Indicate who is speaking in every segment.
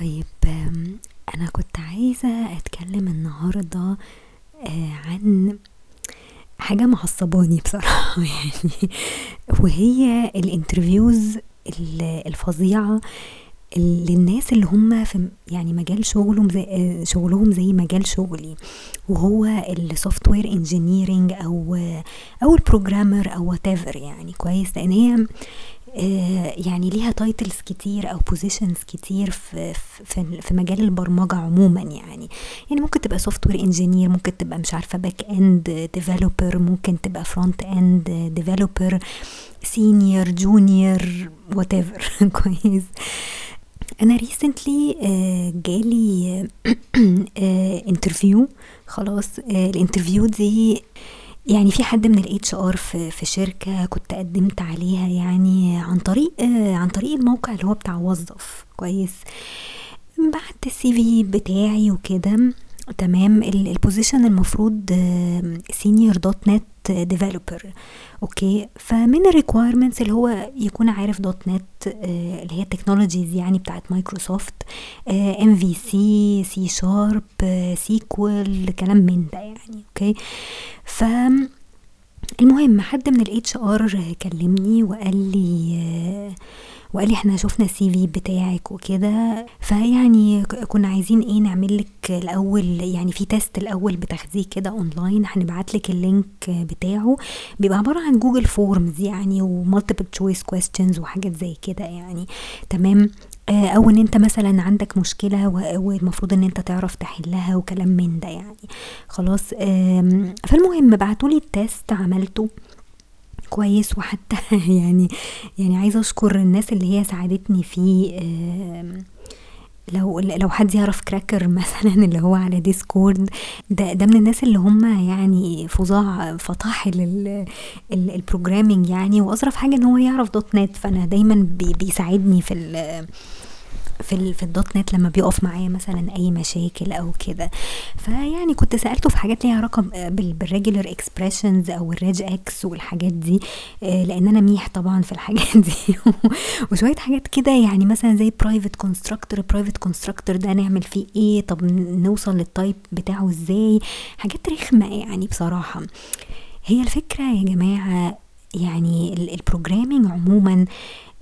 Speaker 1: طيب أنا كنت عايزة أتكلم النهاردة آه، عن حاجة معصباني بصراحة يعني وهي ال interviews ال- الفظيعة ال- للناس اللي هم في يعني مجال شغلهم زي آه، شغلهم زي مجال شغلي وهو ال software engineering أو أو ال programmer أو وات يعني كويس؟ لأن هي يعني ليها titles كتير أو positions كتير في في في مجال البرمجة عموما يعني. يعني ممكن تبقى software engineer ممكن تبقى مش عارفة back end developer ممكن تبقى front end developer senior junior what كويس. أنا recently جالي interview خلاص آه، ال interview دي يعني في حد من ال HR في في شركة كنت قدمت عليها يعني عن طريق آه، عن طريق الموقع اللي هو بتاع وظف. كويس. بعت ال CV بتاعي وكده. تمام. ال- ال position المفروض senior .NET developer okay؟ فمن ال requirements اللي هو يكون عارف .NET اللي هي ال technologies يعني بتاعت مايكروسوفت ام في سي سي شارب سيكوال كلام من ده يعني okay؟ ف المهم حد من ال HR كلمني وقال لي آه، وقال لي إحنا شفنا ال CV بتاعك وكده فيعني كنا عايزين إيه نعمل لك الأول يعني في test الأول بتاخديه كده اونلاين هنبعت لك ال link بتاعه. بيبقى عبارة عن Google Forms يعني و multiple choice questions وحاجات زي كده يعني. تمام؟ آه، أو إن أنت مثلا عندك مشكلة والمفروض إن أنت تعرف تحلها وكلام من ده يعني. خلاص فالمهم بعتولي ال test عملته. كويس وحتى يعني يعني عايزة أشكر الناس اللي هي ساعدتني فيه لو لو حد يعرف Cracker مثلا اللي هو على Discord ده ده من الناس اللي هم يعني فظاع فطاحل ال programming يعني وأظرف حاجة إن هو يعرف .NET فأنا دايما بي بيساعدني في في في ال .NET لما بيقف معايا مثلا أي مشاكل أو كده. فيعني كنت سألته في حاجات ليها علاقه بال- بال regular expressions أو ال regex والحاجات دي آه، لأن أنا ميح طبعا في الحاجات دي. وشوية حاجات كده يعني مثلا زي private constructor private constructor ده نعمل فيه إيه؟ طب نوصل لل type بتاعه إزاي؟ حاجات رخمة يعني بصراحة. هي الفكرة يا جماعة يعني ال programming عموما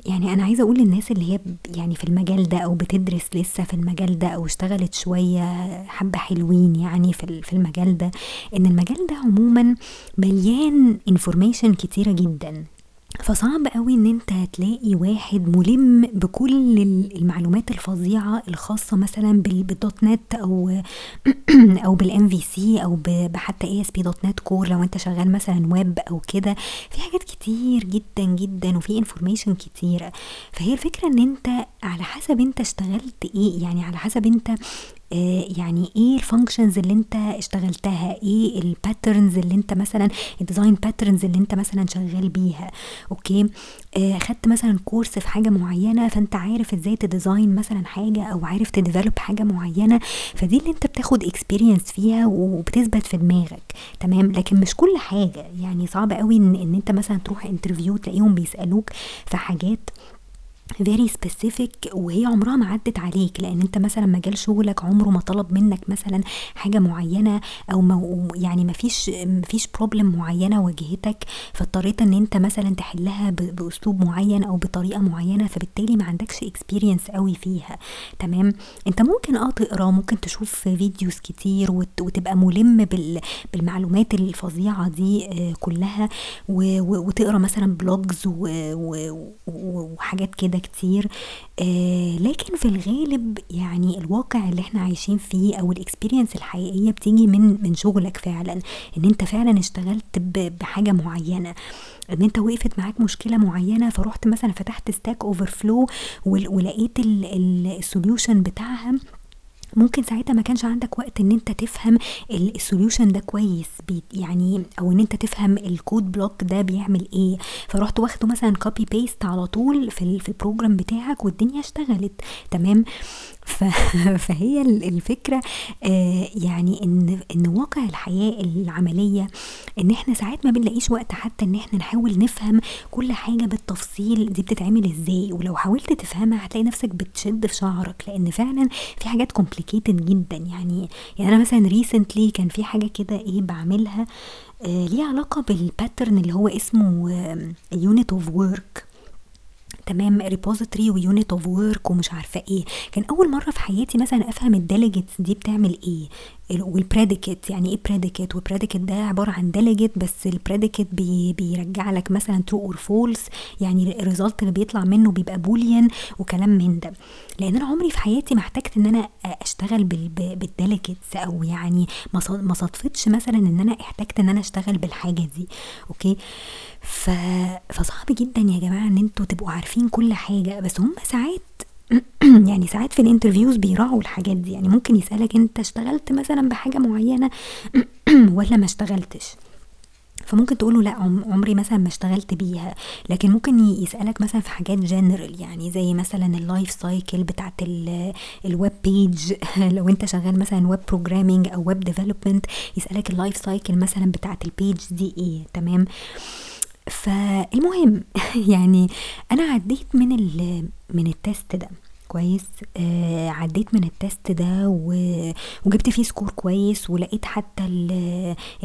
Speaker 1: يعني أنا عايزة أقول للناس اللي هي يعني في المجال ده أو بتدرس لسه في المجال ده أو اشتغلت شوية حبة حلوين يعني في في المجال ده إن المجال ده عموما مليان information كتيرة جدا. فصعب قوي إن أنت تلاقي واحد ملم بكل ال- المعلومات الفظيعة الخاصة مثلا بال- بال .NET أو أو بال MVC أو بحتى اي اس بي دوت نت كور لو أنت شغال مثلا ويب أو كده. في حاجات كتير جدا جدا وفي information كتيره فهي الفكرة إن أنت على حسب أنت اشتغلت إيه يعني على حسب أنت يعني إيه ال functions اللي أنت اشتغلتها؟ إيه ال patterns اللي أنت مثلا ال design patterns اللي أنت مثلا شغال بيها؟ okay؟ آه خدت مثلا course في حاجة معينة فأنت عارف إزاي ت design مثلا حاجة أو عارف ت develop حاجة معينة فدي اللي أنت بتاخد experience فيها وبتثبت في دماغك. تمام؟ لكن مش كل حاجة. يعني صعب قوي إن, إن أنت مثلا تروح interview تلاقيهم بيسألوك في حاجات very specific وهي عمرها ما عدت عليك. لأن أنت مثلا مجال شغلك عمره ما طلب منك مثلا حاجة معينة أو ما يعني ما فيش ما فيش problem معينة واجهتك فاضطريت إن أنت مثلا تحلها بأسلوب معين أو بطريقة معينة فبالتالي ما عندكش experience قوي فيها. تمام؟ أنت ممكن آه تقرأ ممكن تشوف videos كتير وت- وتبقى ملم بال بالمعلومات الفظيعة دي آه، كلها وتقرأ مثلا blogs وحاجات كده. كتير آه، لكن في الغالب يعني الواقع اللي إحنا عايشين فيه أو ال experience الحقيقية بتيجي من من شغلك فعلا إن أنت فعلا اشتغلت بحاجة معينة. إن أنت وقفت معاك مشكلة معينة فرحت مثلا فتحت Stack Overflow ولقيت ال solution بتاعها ممكن ساعتها ما كانش عندك وقت إن أنت تفهم ال solution ده كويس يعني أو إن أنت تفهم ال code block ده بيعمل إيه فرحت واخده مثلا copy paste على طول في في ال program بتاعك والدنيا اشتغلت تمام. فهي الفكرة آه يعني إن إن واقع الحياة العملية إن إحنا ساعات ما بنلاقيش وقت حتى إن إحنا نحاول نفهم كل حاجة بالتفصيل دي بتتعمل إزاي. ولو حاولت تفهمها هتلاقي نفسك بتشد في شعرك لأن فعلا في حاجات complicated جدا. يعني يعني أنا مثلا recently كان في حاجة كده إيه بعملها آه ليها علاقة بال pattern اللي هو اسمه unit of work تمام repository و unit of work ومش عارفة إيه. كان أول مرة في حياتي مثلا أفهم ال delegates دي بتعمل إيه. وال predicate يعني إيه predicate وال predicate ده عبارة عن delegate بس ال predicate بي بيرجع لك مثلا true or false يعني ال result اللي بيطلع منه بيبقى boolean وكلام من ده. لأن أنا عمري في حياتي ما احتجت إن أنا أشتغل بال delegates أو يعني ما صدفتش مثلا إن أنا احتجت إن أنا أشتغل بالحاجة دي. okay؟ ف... فصعب جدا يا جماعة إن أنتوا تبقوا عارفين كل حاجة بس هم ساعات يعني ساعات في ال interviews بيراعوا الحاجات دي. يعني ممكن يسألك انت اشتغلت مثلا بحاجة معينة؟ ولا ما اشتغلتش؟ فممكن تقوله لا عمري مثلا ما اشتغلت بيها. لكن ممكن يسألك مثلا في حاجات جنرال يعني زي مثلا ال life cycle بتاعت ال web page لو انت شغال مثلا web programming أو web development يسألك ال life cycle مثلا بتاعت ال page دي إيه تمام؟ فالمهم يعني أنا عديت من من ال test ده كويس؟ آه عديت من ال test ده وجبت فيه score كويس ولقيت حتى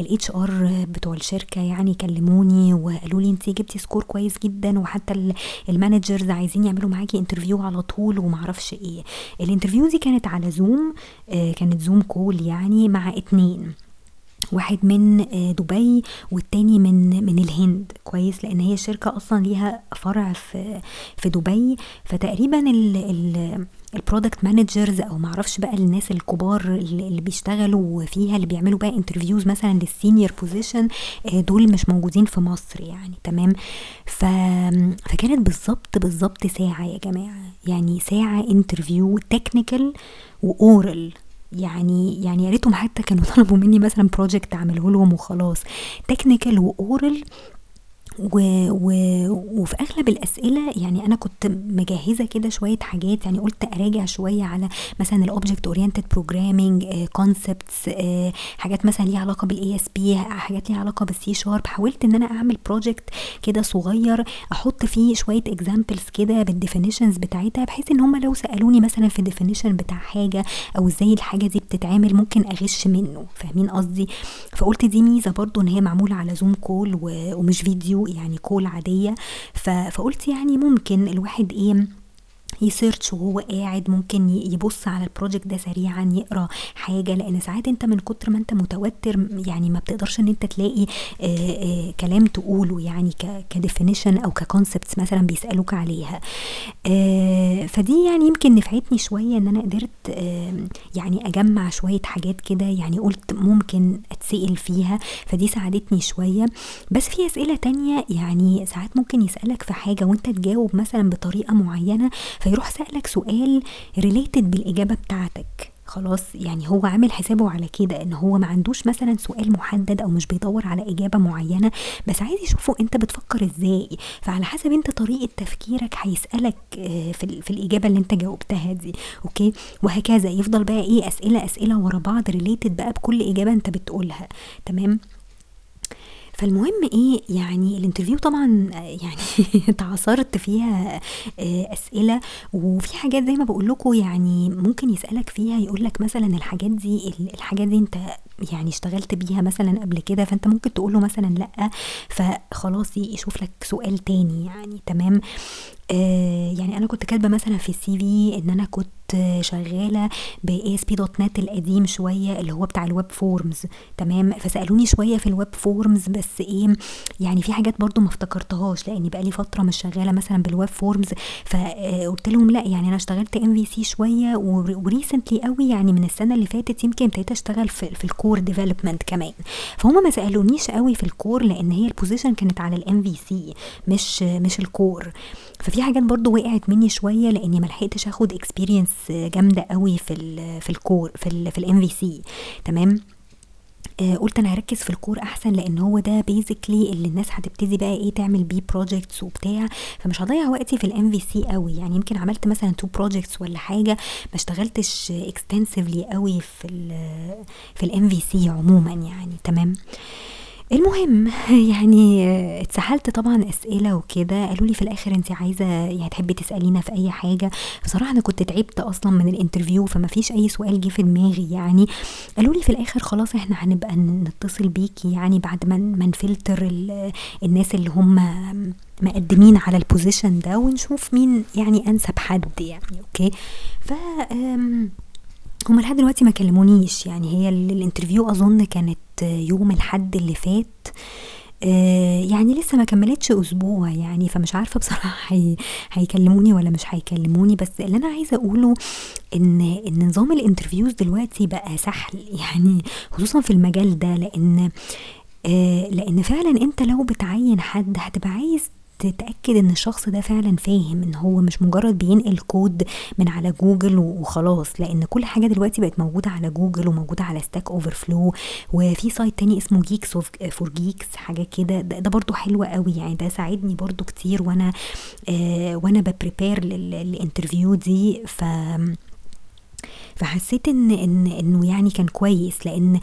Speaker 1: ال HR بتوع الشركة يعني كلموني وقالوا لي انت جبتي score كويس جدا وحتى ال managers عايزين يعملوا معاكي interview على طول ومعرفش إيه. ال interview دي كانت على Zoom آه كانت Zoom call يعني مع اتنين. واحد من دبي والتاني من من الهند. كويس لأن هي شركة أصلا ليها فرع في في دبي. فتقريبا ال ال product managers أو معرفش بقى الناس الكبار اللي بيشتغلوا فيها اللي بيعملوا بقى interviews مثلا لل senior position دول مش موجودين في مصر يعني. تمام؟ ف... فكانت بالظبط بالظبط ساعة يا جماعة. يعني ساعة interview technical و oral يعني يعني يا ريتهم حتى كانوا طلبوا مني مثلا project أعمله لهم وخلاص. technical و oral و... و... وفي أغلب الأسئلة يعني أنا كنت مجهزة كده شوية حاجات يعني قلت أراجع شوية على مثلا ال object oriented programming concepts حاجات مثلا ليها علاقة بال ASP حاجات ليها علاقة بال C sharp حاولت إن أنا أعمل project كده صغير أحط فيه شوية examples كده بال definitions بتاعتها بحيث إن هم لو سألوني مثلا في ال definition بتاع حاجة أو إزاي الحاجة دي بتتعمل ممكن أغش منه فاهمين قصدي؟ فقلت دي ميزة برضو إن هي معمولة على Zoom call ومش فيديو يعني call عادية. فقلت يعني ممكن الواحد إيه ي search وهو قاعد ممكن يبص على ال project ده سريعا يقرأ حاجة لأن ساعات أنت من كتر ما أنت متوتر يعني ما بتقدرش إن أنت تلاقي آآ آآ كلام تقوله يعني ك definition أو ك concepts مثلا بيسألوك عليها. فدي يعني يمكن نفعتني شوية إن أنا قدرت يعني أجمع شوية حاجات كده يعني قلت ممكن أتسأل فيها فدي ساعدتني شوية. بس في أسئلة تانية يعني ساعات ممكن يسألك في حاجة وأنت تجاوب مثلا بطريقة معينة فيروح سألك سؤال related بالإجابة بتاعتك. خلاص يعني هو عامل حسابه على كده إن هو ما عندوش مثلا سؤال محدد أو مش بيدور على إجابة معينة بس عايز يشوفه أنت بتفكر إزاي. فعلى حسب أنت طريقة تفكيرك هيسألك في, في الإجابة اللي أنت جاوبتها دي. okay؟ وهكذا. يفضل بقى إيه أسئلة أسئلة ورا بعض related بقى بكل إجابة أنت بتقولها. تمام؟ فالمهم إيه يعني ال interview طبعا يعني اتعصرت فيها أسئلة. وفي حاجات زي ما بقول لكم يعني ممكن يسألك فيها يقول لك مثلا الحاجات دي الحاجات دي أنت يعني اشتغلت بيها مثلا قبل كده فأنت ممكن تقول له مثلا لأ. فخلاص يشوف لك سؤال تاني يعني تمام. آه يعني أنا كنت كاتبة مثلا في ال CV إن أنا كنت شغالة ب ASP dot net القديم شوية اللي هو بتاع ال web forms تمام؟ فسألوني شوية في ال web forms بس إيه يعني في حاجات برضو ما افتكرتهاش لأني بقى لي فترة مش شغالة مثلا بال web forms فقلت لهم لأ يعني أنا اشتغلت MVC شوية و recently قوي يعني من السنة اللي فاتت يمكن ابتديت اشتغل في, في ال core development كمان. فهم ما سألونيش قوي في ال core لأن هي ال position كانت على ال MVC مش مش ال core ففي حاجات برضو وقعت مني شوية لأني ما لحقتش آخد experience جامدة قوي في ال في ال core في ال في ال MVC تمام؟ آه قلت أنا هركز في ال core أحسن لأن هو ده basically اللي الناس هتبتدي بقى إيه تعمل بيه projects وبتاع. فمش هضيع وقتي في ال MVC قوي. يعني يمكن عملت مثلا two projects ولا حاجة ما اشتغلتش extensively قوي في ال في ال MVC عموما يعني. تمام؟ المهم يعني اتسحلت طبعا أسئلة وكده. قالوا لي في الآخر انت عايزة يعني تحبي تسألينا في أي حاجة. بصراحة أنا كنت تعبت أصلا من ال interview فما فيش أي سؤال جه في دماغي يعني. قالوا لي في الآخر خلاص إحنا هنبقى نتصل بيكي يعني بعد ما ما نفلتر الناس اللي هم مقدمين على ال position ده ونشوف مين يعني أنسب حد يعني okay؟ ف هما لحد دلوقتي ما كلمونيش. يعني هي ال interview أظن كانت يوم الحد اللي فات. آه يعني لسه ما كملتش أسبوع يعني فمش عارفة بصراحة هي هيكلموني ولا مش هيكلموني. بس اللي أنا عايزة أقوله ان إن نظام ال interviews دلوقتي بقى سهل. يعني خصوصا في المجال ده لأن آه لأن فعلا أنت لو بتعين حد هتبقى عايز تتأكد إن الشخص ده فعلا فاهم إن هو مش مجرد بينقل كود من على جوجل وخلاص لأن كل حاجة دلوقتي بقت موجودة على جوجل وموجودة على Stack Overflow وفي site تاني اسمه GeeksforGeeks حاجة كده. ده, ده برضو حلو قوي يعني. ده ساعدني برضو كتير وأنا آه وأنا ب prepare لل interview دي. ف فحسيت ان ان إنه يعني كان كويس لأن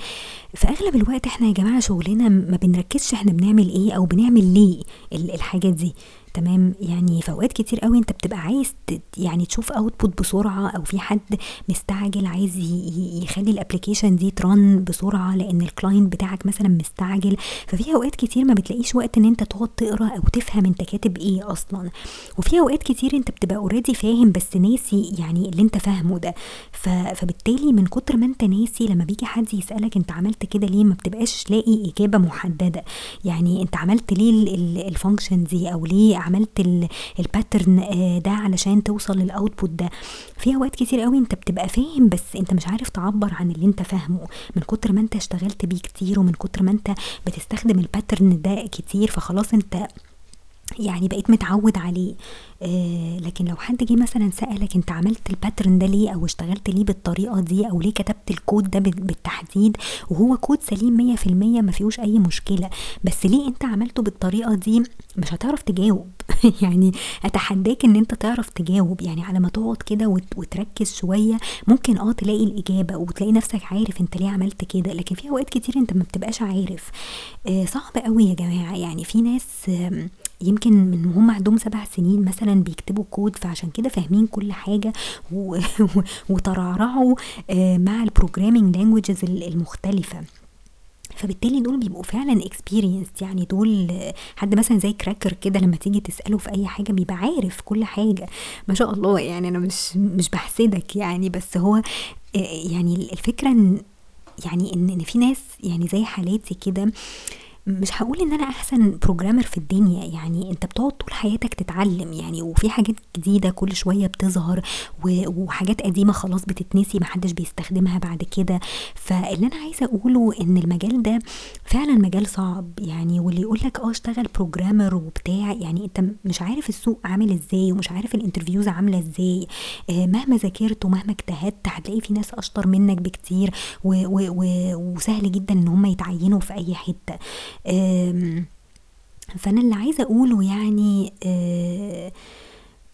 Speaker 1: في أغلب الوقت إحنا يا جماعة شغلنا ما بنركزش إحنا بنعمل إيه أو بنعمل ليه الحاجة دي. تمام؟ يعني في أوقات كتير قوي أنت بتبقى عايز يعني تشوف output بسرعة أو في حد مستعجل عايز يخلي ال application دي ت run بسرعة لأن ال client بتاعك مثلا مستعجل. ففي أوقات كتير ما بتلاقيش وقت إن أنت تقعد تقرأ أو تفهم أنت كاتب إيه أصلا. وفي أوقات كتير أنت بتبقى already فاهم بس ناسي يعني اللي أنت فاهمه ده. فبالتالي من كتر ما أنت ناسي لما بيجي حد يسألك أنت عملت كده ليه ما بتبقاش لاقي إجابة محددة. يعني أنت عملت ليه ال function دي أو ليه عملت ال pattern ده علشان توصل لل output ده. في أوقات كتير قوي أنت بتبقى فاهم بس أنت مش عارف تعبر عن اللي أنت فاهمه. من كتر ما أنت اشتغلت بيه كتير ومن كتر ما أنت بتستخدم ال pattern ده كتير فخلاص أنت يعني بقيت متعود عليه. آه لكن لو حد جه مثلا سألك أنت عملت ال pattern ده ليه أو اشتغلت ليه بالطريقة دي أو ليه كتبت الكود ده بالتحديد وهو كود سليم مية في المية ما فيهوش أي مشكلة. بس ليه أنت عملته بالطريقة دي؟ مش هتعرف تجاوب. يعني أتحداك إن أنت تعرف تجاوب. يعني على ما تقعد كده وتركز شوية ممكن آه تلاقي الإجابة وتلاقي نفسك عارف أنت ليه عملت كده. لكن في أوقات كتير أنت ما بتبقاش عارف. آه صعب قوي يا جماعة. يعني في ناس آه يمكن من هم عندهم سبع سنين مثلا بيكتبوا كود فعشان كده فاهمين كل حاجة وترعرعوا مع ال programming languages المختلفة. فبالتالي دول بيبقوا فعلا experience يعني دول حد مثلا زي cracker كده لما تيجي تسأله في أي حاجة بيبقى عارف كل حاجة. ما شاء الله يعني أنا مش مش بحسدك يعني بس هو يعني الفكرة ان يعني إن في ناس يعني زي حالاتي كده مش هقول إن أنا أحسن programmer في الدنيا يعني أنت بتقعد طول حياتك تتعلم يعني وفي حاجات جديدة كل شوية بتظهر وحاجات قديمة خلاص بتتنسي محدش بيستخدمها بعد كده. فاللي أنا عايزة أقوله إن المجال ده فعلا مجال صعب يعني واللي يقولك آه اشتغل programmer وبتاع يعني أنت مش عارف السوق عامل إزاي ومش عارف ال interviews عاملة إزاي. آه مهما ذاكرت ومهما اجتهدت هتلاقي في ناس أشطر منك بكتير وسهل جدا إن هم يتعينوا في أي حتة. فأنا اللي عايزة أقوله يعني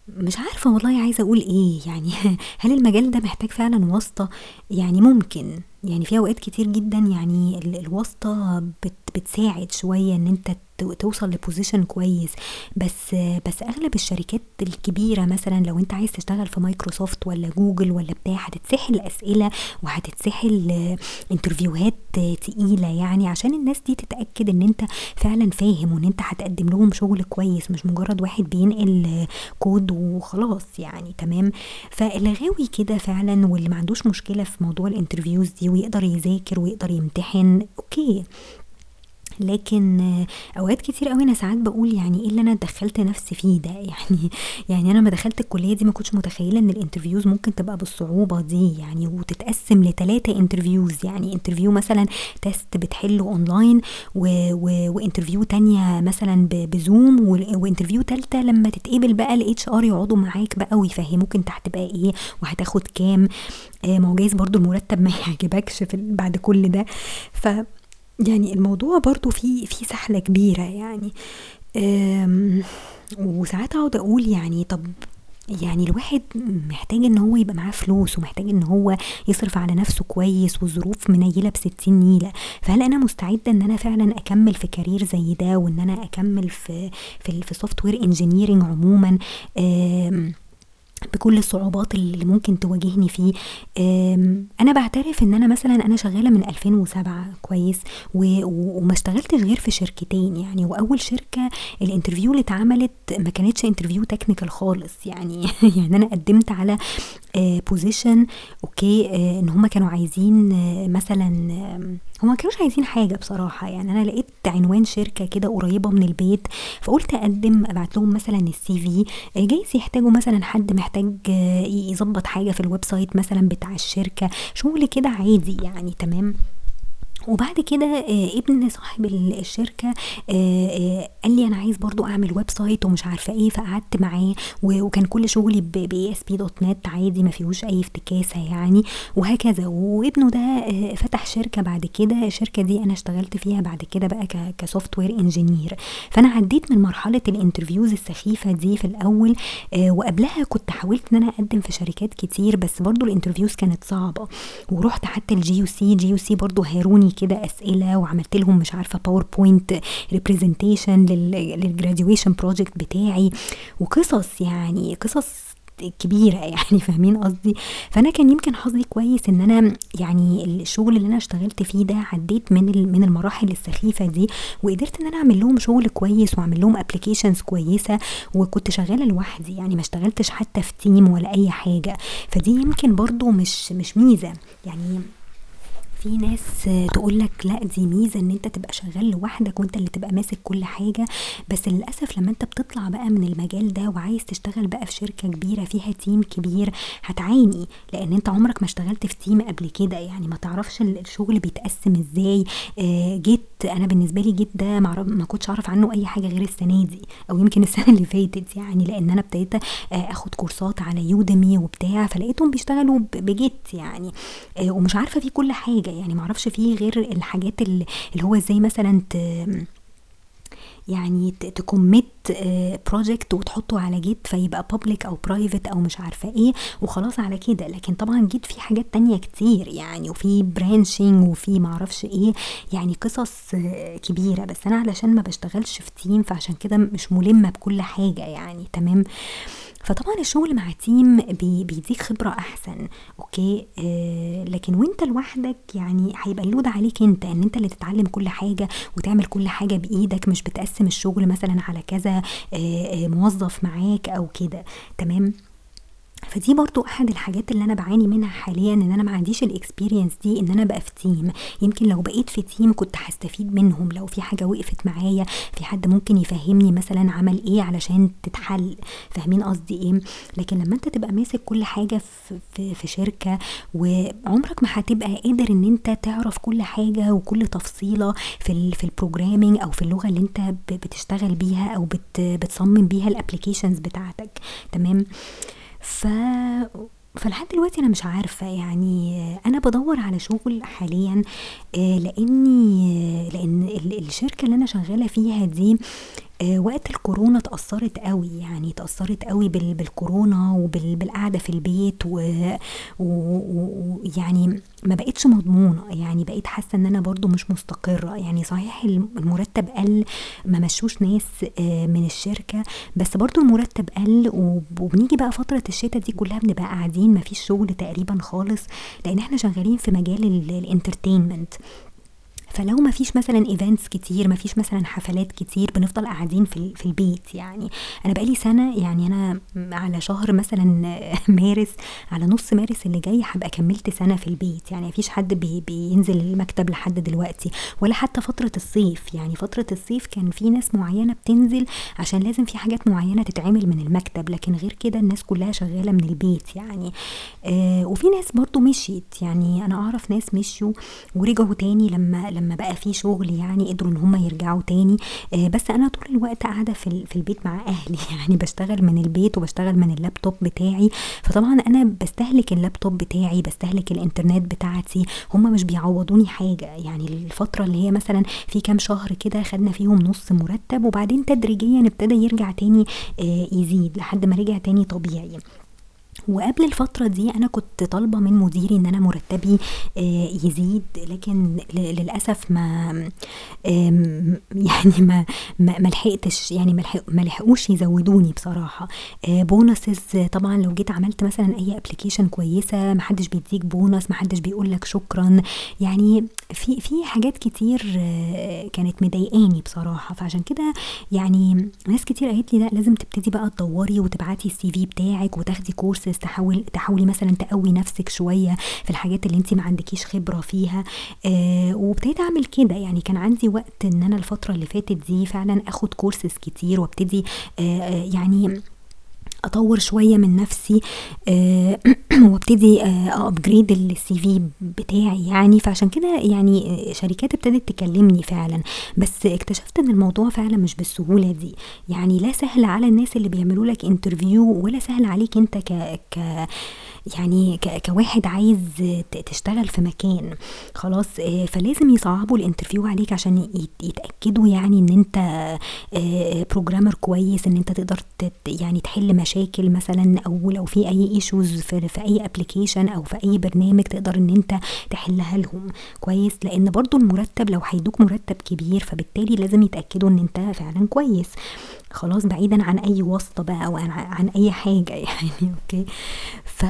Speaker 1: مش عارفة والله عايزة أقول إيه يعني. هل المجال ده محتاج فعلا واسطة؟ يعني ممكن. يعني في أوقات كتير جدا يعني الواسطة بت بتساعد شوية إن أنت توصل لبوزيشن كويس. بس بس أغلب الشركات الكبيرة مثلا لو أنت عايز تشتغل في مايكروسوفت ولا جوجل ولا بتاع هتتسحل أسئلة وهتتسحل interviewهات تقيلة يعني عشان الناس دي تتأكد إن أنت فعلا فاهم وإن أنت هتقدم لهم شغل كويس مش مجرد واحد بينقل كود وخلاص يعني تمام؟ فاللي غاوي كده فعلا واللي ما عندوش مشكلة في موضوع ال interviews دي ويقدر يذاكر ويقدر يمتحن okay. لكن أوقات كتير قوي أنا ساعات بقول يعني إيه اللي أنا دخلت نفسي فيه ده يعني يعني أنا ما دخلت الكلية دي ما كنتش متخيلة إن ال interviews ممكن تبقى بالصعوبة دي يعني وتتقسم لثلاثه interviews يعني interview مثلا test بتحله اونلاين. و interview تانية مثلا. بزوم. و interview تالتة لما تتقبل بقى ال HR يقعدوا معاك بقى ويفهموك أنت هتبقى إيه وهتاخد كام آه ما هو جايز برضو المرتب ما يعجبكش بعد كل ده ف يعني الموضوع برضه فيه فيه سحلة كبيرة يعني. وساعات أقعد أقول يعني طب يعني الواحد محتاج إن هو يبقى معاه فلوس ومحتاج إن هو يصرف على نفسه كويس والظروف منيلة بستين نيلة فهل أنا مستعدة إن أنا فعلا أكمل في career زي ده وإن أنا أكمل في في, في software engineering عموما؟ آمم بكل الصعوبات اللي ممكن تواجهني فيه. أنا بعترف إن أنا مثلا أنا شغالة من 2007 كويس وما اشتغلتش غير في شركتين يعني. وأول شركة ال interview اللي اتعملت ما كانتش interview technical خالص يعني. يعني أنا قدمت على position okay آه، إن هم كانوا عايزين آه، مثلا هم ما كانوش عايزين حاجة بصراحة. يعني أنا لقيت عنوان شركة كده قريبة من البيت فقلت أقدم أبعت لهم مثلا ال CV آه، جايز يحتاجوا مثلا حد محتاج يظبط حاجة في ال website مثلا بتاع الشركة. شغل كده عادي يعني تمام؟ وبعد كده آه، ابن صاحب الشركة آه، آه، قال لي أنا عايز برضو أعمل website ومش عارفة إيه فقعدت معاه وكان كل شغلي by ASP.NET عادي ما فيهوش أي افتكاسة يعني وهكذا. وابنه ده فتح شركة بعد كده. الشركة دي أنا اشتغلت فيها بعد كده بقى ك software engineer. فأنا عديت من مرحلة ال interviews السخيفة دي في الأول وقبلها كنت حاولت إن أنا أقدم في شركات كتير بس برضو ال interviews كانت صعبة. ورحت حتى الجي يو سي جي يو سي برضو هاروني كده أسئلة وعملت لهم مش عارفة PowerPoint representation لل graduation project بتاعي وقصص يعني قصص كبيرة يعني فاهمين قصدي؟ فأنا كان يمكن حظي كويس إن أنا يعني الشغل اللي أنا اشتغلت فيه ده عديت من من المراحل السخيفة دي وقدرت إن أنا أعمل لهم شغل كويس وأعمل لهم applications كويسة وكنت شغالة لوحدي يعني ما اشتغلتش حتى في team ولا أي حاجة. فدي يمكن برضو مش مش ميزة يعني في ناس تقول لك لا دي ميزة إن أنت تبقى شغال لوحدك وأنت اللي تبقى ماسك كل حاجة. بس للأسف لما أنت بتطلع بقى من المجال ده وعايز تشتغل بقى في شركة كبيرة فيها team كبير هتعاني. لأن أنت عمرك ما اشتغلت في team قبل كده. يعني ما تعرفش الشغل بيتقسم إزاي. آه Git أنا بالنسبة لي Git ده ما كنتش أعرف عنه أي حاجة غير السنة دي أو يمكن السنة اللي فاتت يعني. لأن أنا ابتديت آه آخد كورسات على Udemy وبتاع فلقيتهم بيشتغلوا ب Git يعني. آه ومش عارفة في كل حاجة. يعني معرفش فيه غير الحاجات اللي هو إزاي مثلا ت يعني ت commit project وتحطه على Git فيبقى public أو private أو مش عارفة إيه وخلاص على كده. لكن طبعا Git في حاجات تانية كتير يعني وفي branching وفي معرفش إيه يعني قصص آه، كبيرة. بس أنا علشان ما بشتغلش في team فعشان كده مش ملمة بكل حاجة يعني. تمام؟ فطبعا الشغل مع team بي بيديك خبرة أحسن أوكي؟ آه لكن وأنت لوحدك يعني هيبقى ال load عليك أنت إن أنت اللي تتعلم كل حاجة وتعمل كل حاجة بإيدك مش بتقسم الشغل مثلا على كذا آه, آه، موظف معاك أو كده. تمام؟ فدي برضو أحد الحاجات اللي أنا بعاني منها حاليا إن أنا ما عنديش ال experience دي إن أنا أبقى في team يمكن لو بقيت في تيم كنت هستفيد منهم. لو في حاجة وقفت معايا في حد ممكن يفهمني مثلا عمل إيه علشان تتحل. فاهمين قصدي إيه؟ لكن لما أنت تبقى ماسك كل حاجة في, في, شركة وعمرك ما هتبقى قادر إن أنت تعرف كل حاجة وكل تفصيلة في في ال programming أو في اللغة اللي أنت بتشتغل بيها أو بت بتصمم بيها ال applications بتاعتك. تمام؟ ف فلحد دلوقتي أنا مش عارفة يعني أنا بدور على شغل حاليا آه، لأني لأن الشركة اللي أنا شغالة فيها دي وقت الكورونا اتأثرت قوي يعني اتأثرت قوي بالكورونا وبالقعدة في البيت ويعني ما بقتش مضمونة يعني بقيت حاسة إن أنا برضو مش مستقرة. يعني صحيح المرتب قل ما مشوش ناس آه، من الشركة بس برضو المرتب قل وبنيجي بقى فترة الشتاء دي كلها بنبقى قاعدين مفيش شغل تقريبا خالص لأن إحنا شغالين في مجال ال entertainment فلو ما فيش مثلا events كتير ما فيش مثلا حفلات كتير بنفضل قاعدين في, في البيت يعني. أنا بقالي سنة يعني أنا على شهر مثلا مارس على نص مارس اللي جاي هبقى كملت سنة في البيت يعني. مفيش حد بي بينزل المكتب لحد دلوقتي ولا حتى فترة الصيف يعني. فترة الصيف كان في ناس معينة بتنزل عشان لازم في حاجات معينة تتعمل من المكتب لكن غير كده الناس كلها شغالة من البيت يعني. آه وفي ناس برضو مشيت يعني. أنا أعرف ناس مشيوا ورجعوا تاني لما لما لما بقى في شغل يعني قدروا إن هم يرجعوا تاني آه، بس أنا طول الوقت قاعدة في في البيت مع أهلي. يعني بشتغل من البيت وبشتغل من اللابتوب بتاعي. فطبعا أنا بستهلك اللابتوب بتاعي بستهلك الإنترنت بتاعتي. هم مش بيعوضوني حاجة. يعني الفترة اللي هي مثلا في كام شهر كده خدنا فيهم نص مرتب وبعدين تدريجيا ابتدى يرجع تاني آه، يزيد لحد ما رجع تاني طبيعي. وقبل الفترة دي أنا كنت طالبة من مديري إن أنا مرتبي آه، يزيد لكن للأسف ما يعني ما ما لحقتش يعني ما لحقوش يزودوني بصراحة. bonuses آه، طبعا لو جيت عملت مثلا أي application كويسة محدش بيديك بونس محدش بيقول لك شكرا. يعني في في حاجات كتير آه، كانت مضايقاني بصراحة. فعشان كده يعني ناس كتير قالت لي لا لازم تبتدي بقى تدوري وتبعتي ال CV بتاعك وتاخدي course تحاول تحاولي مثلا تقوي نفسك شوية في الحاجات اللي انت ما عندكيش خبرة فيها. آه وابتديت أعمل كده. يعني كان عندي وقت إن أنا الفترة اللي فاتت دي فعلا أخد كورسز كتير وابتدي آه, آه، يعني أطور شوية من نفسي آه وأبتدي upgrade ال CV بتاعي يعني. فعشان كده يعني شركات ابتدت تكلمني فعلا. بس اكتشفت إن الموضوع فعلا مش بالسهولة دي. يعني لا سهل على الناس اللي بيعملوا لك interview ولا سهل عليك أنت ك ك يعني كواحد عايز تشتغل في مكان خلاص آه، فلازم يصعبوا ال interview عليك عشان يتأكدوا يعني إن أنت programmer آه، كويس إن أنت تقدر يعني تحل مشاكل مثلا أو لو في أي issues في, في أي application أو في أي برنامج تقدر إن أنت تحلها لهم. كويس؟ لأن برضو المرتب لو هيدوك مرتب كبير فبالتالي لازم يتأكدوا إن أنت فعلا كويس. خلاص بعيدا عن أي واسطة بقى أو عن أي حاجة يعني أوكي؟ ف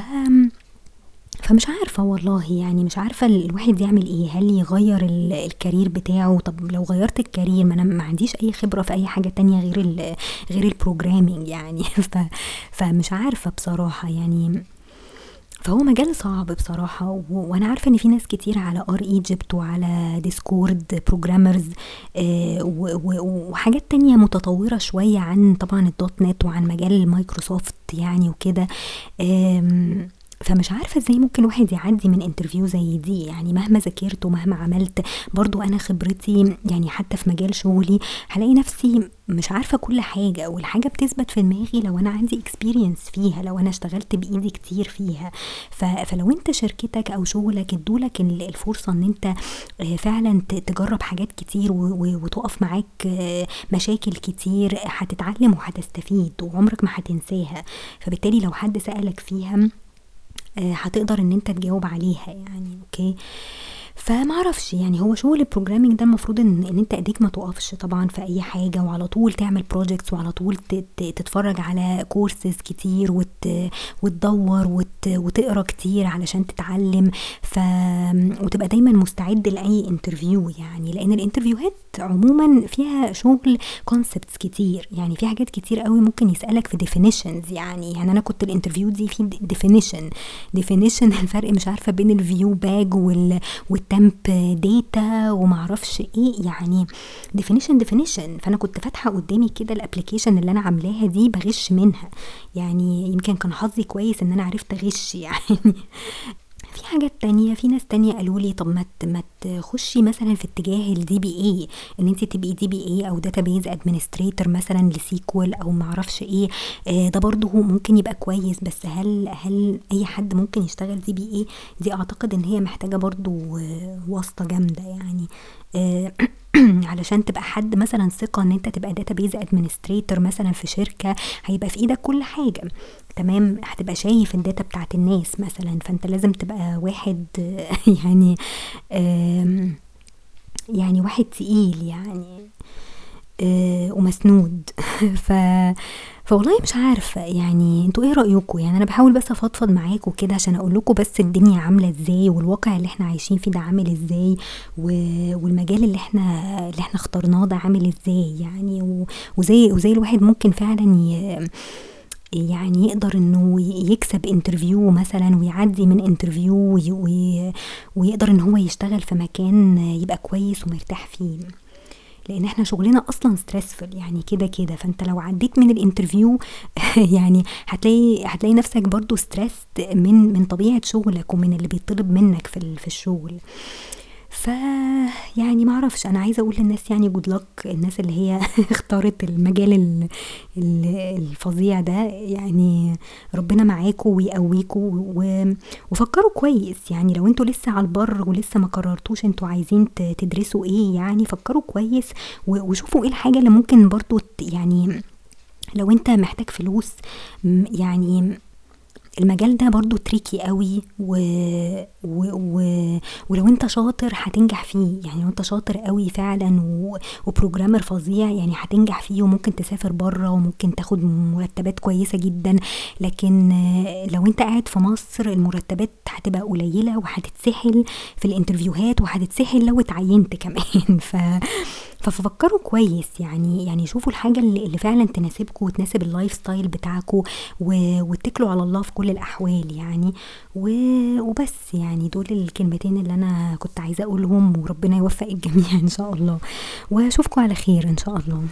Speaker 1: فمش عارفة والله يعني مش عارفة الواحد يعمل إيه؟ هل يغير ال career بتاعه؟ طب لو غيرت ال career ما أنا ما عنديش أي خبرة في أي حاجة تانية غير غير ال programming يعني. ف فمش عارفة بصراحة يعني. فهو مجال صعب بصراحة وأنا عارفة إن في ناس كتير على r/Egypt وعلى Discord programmers آه وحاجات تانية متطورة شوية عن طبعا ال .NET وعن مجال مايكروسوفت يعني وكده. فمش عارفة إزاي ممكن واحد يعدي من interview زي دي. يعني مهما ذاكرت ومهما عملت برضو أنا خبرتي يعني حتى في مجال شغلي هلاقي نفسي مش عارفة كل حاجة. والحاجة بتثبت في دماغي لو أنا عندي اكسبيرينس فيها لو أنا اشتغلت بإيدي كتير فيها. فلو أنت شركتك أو شغلك ادولك الفرصة إن أنت آه، فعلا تجرب حاجات كتير وتقف معاك آه، مشاكل كتير هتتعلم وهتستفيد وعمرك ما هتنساها. فبالتالي لو حد سألك فيها هتقدر إن أنت تجاوب عليها يعني أوكي؟ فمعرفش يعني هو شغل ال programming ده المفروض ان, إن أنت إيديك ما تقفش طبعا في أي حاجة وعلى طول تعمل projects وعلى طول تتفرج على كورسز كتير وت وتدور وت وتقرأ كتير علشان تتعلم. ف وتبقى دايما مستعد لأي interview يعني لأن ال interviewهات عموما فيها شغل concepts كتير. يعني في حاجات كتير قوي ممكن يسألك في definitions يعني. يعني أنا كنت ال interview دي في definition definition الفرق مش عارفة بين ال ViewBag وال وال TempData ومعرفش إيه يعني definition definition فأنا كنت فاتحة قدامي كده ال application اللي أنا عاملاها دي بغش منها. يعني يمكن كان حظي كويس إن أنا عرفت أغش يعني حاجات تانية في ناس تانية قالوا لي طب ما ما تخشي مثلا في اتجاه ال DBA إن انت تبقي DBA أو database administrator مثلا ل SQL أو معرفش إيه آه ده برضه ممكن يبقى كويس بس هل هل أي حد ممكن يشتغل DBA دي أعتقد إن هي محتاجة برضه واسطة جامدة يعني. آه علشان تبقى حد مثلا ثقة إن أنت تبقى database administrator مثلا في شركة هيبقى في إيدك كل حاجة. تمام هتبقى شايف ال data بتاعت الناس مثلا فأنت لازم تبقى واحد يعني يعني واحد تقيل يعني آه، ومسنود. ف فوالله مش عارفة يعني أنتوا إيه رايكم يعني أنا بحاول بس أفضفض معاكم كده عشان أقول لكم بس الدنيا عاملة إزاي والواقع اللي إحنا عايشين فيه ده عامل إزاي والمجال اللي إحنا اللي إحنا اخترناه ده عامل إزاي يعني وزي وزي الواحد ممكن فعلا ي... يعني يقدر إنه يكسب interview مثلا ويعدي من interview ويقدر إن هو يشتغل في مكان يبقى كويس ومرتاح فيه. لأن إحنا شغلنا أصلا stressful يعني كده كده. فأنت لو عديت من ال interview يعني هتلاقي هتلاقي نفسك برضو stress من من طبيعة شغلك ومن اللي بيطلب منك في في الشغل. ف يعني ما أعرفش. أنا عايزة أقول للناس يعني good luck الناس اللي هي اختارت المجال ال- ال- الفظيع ده يعني ربنا معاكم ويقويكم وفكروا كويس. يعني لو أنتوا لسه على البر ولسه ما قررتوش أنتوا عايزين تدرسوا إيه يعني فكروا كويس وشوفوا إيه الحاجة اللي ممكن برضو يعني لو انت محتاج فلوس يعني المجال ده برضو تريكي قوي و... و... و... ولو انت شاطر هتنجح فيه. يعني لو انت شاطر قوي فعلا و... وبروجرامر فظيع يعني هتنجح فيه وممكن تسافر بره وممكن تاخد مرتبات كويسة جدا. لكن لو انت قاعد في مصر المرتبات هتبقى قليلة وهتتسحل في ال interview هات وهتتسحل لو اتعينت كمان. ف ففكروا كويس يعني يعني شوفوا الحاجة اللي, فعلا تناسبكم وتناسب ال life style بتاعكم واتكلوا على الله في كل الأحوال يعني. وبس يعني دول الكلمتين اللي أنا كنت عايزة أقولهم وربنا يوفق الجميع إن شاء الله. وأشوفكم على خير إن شاء الله.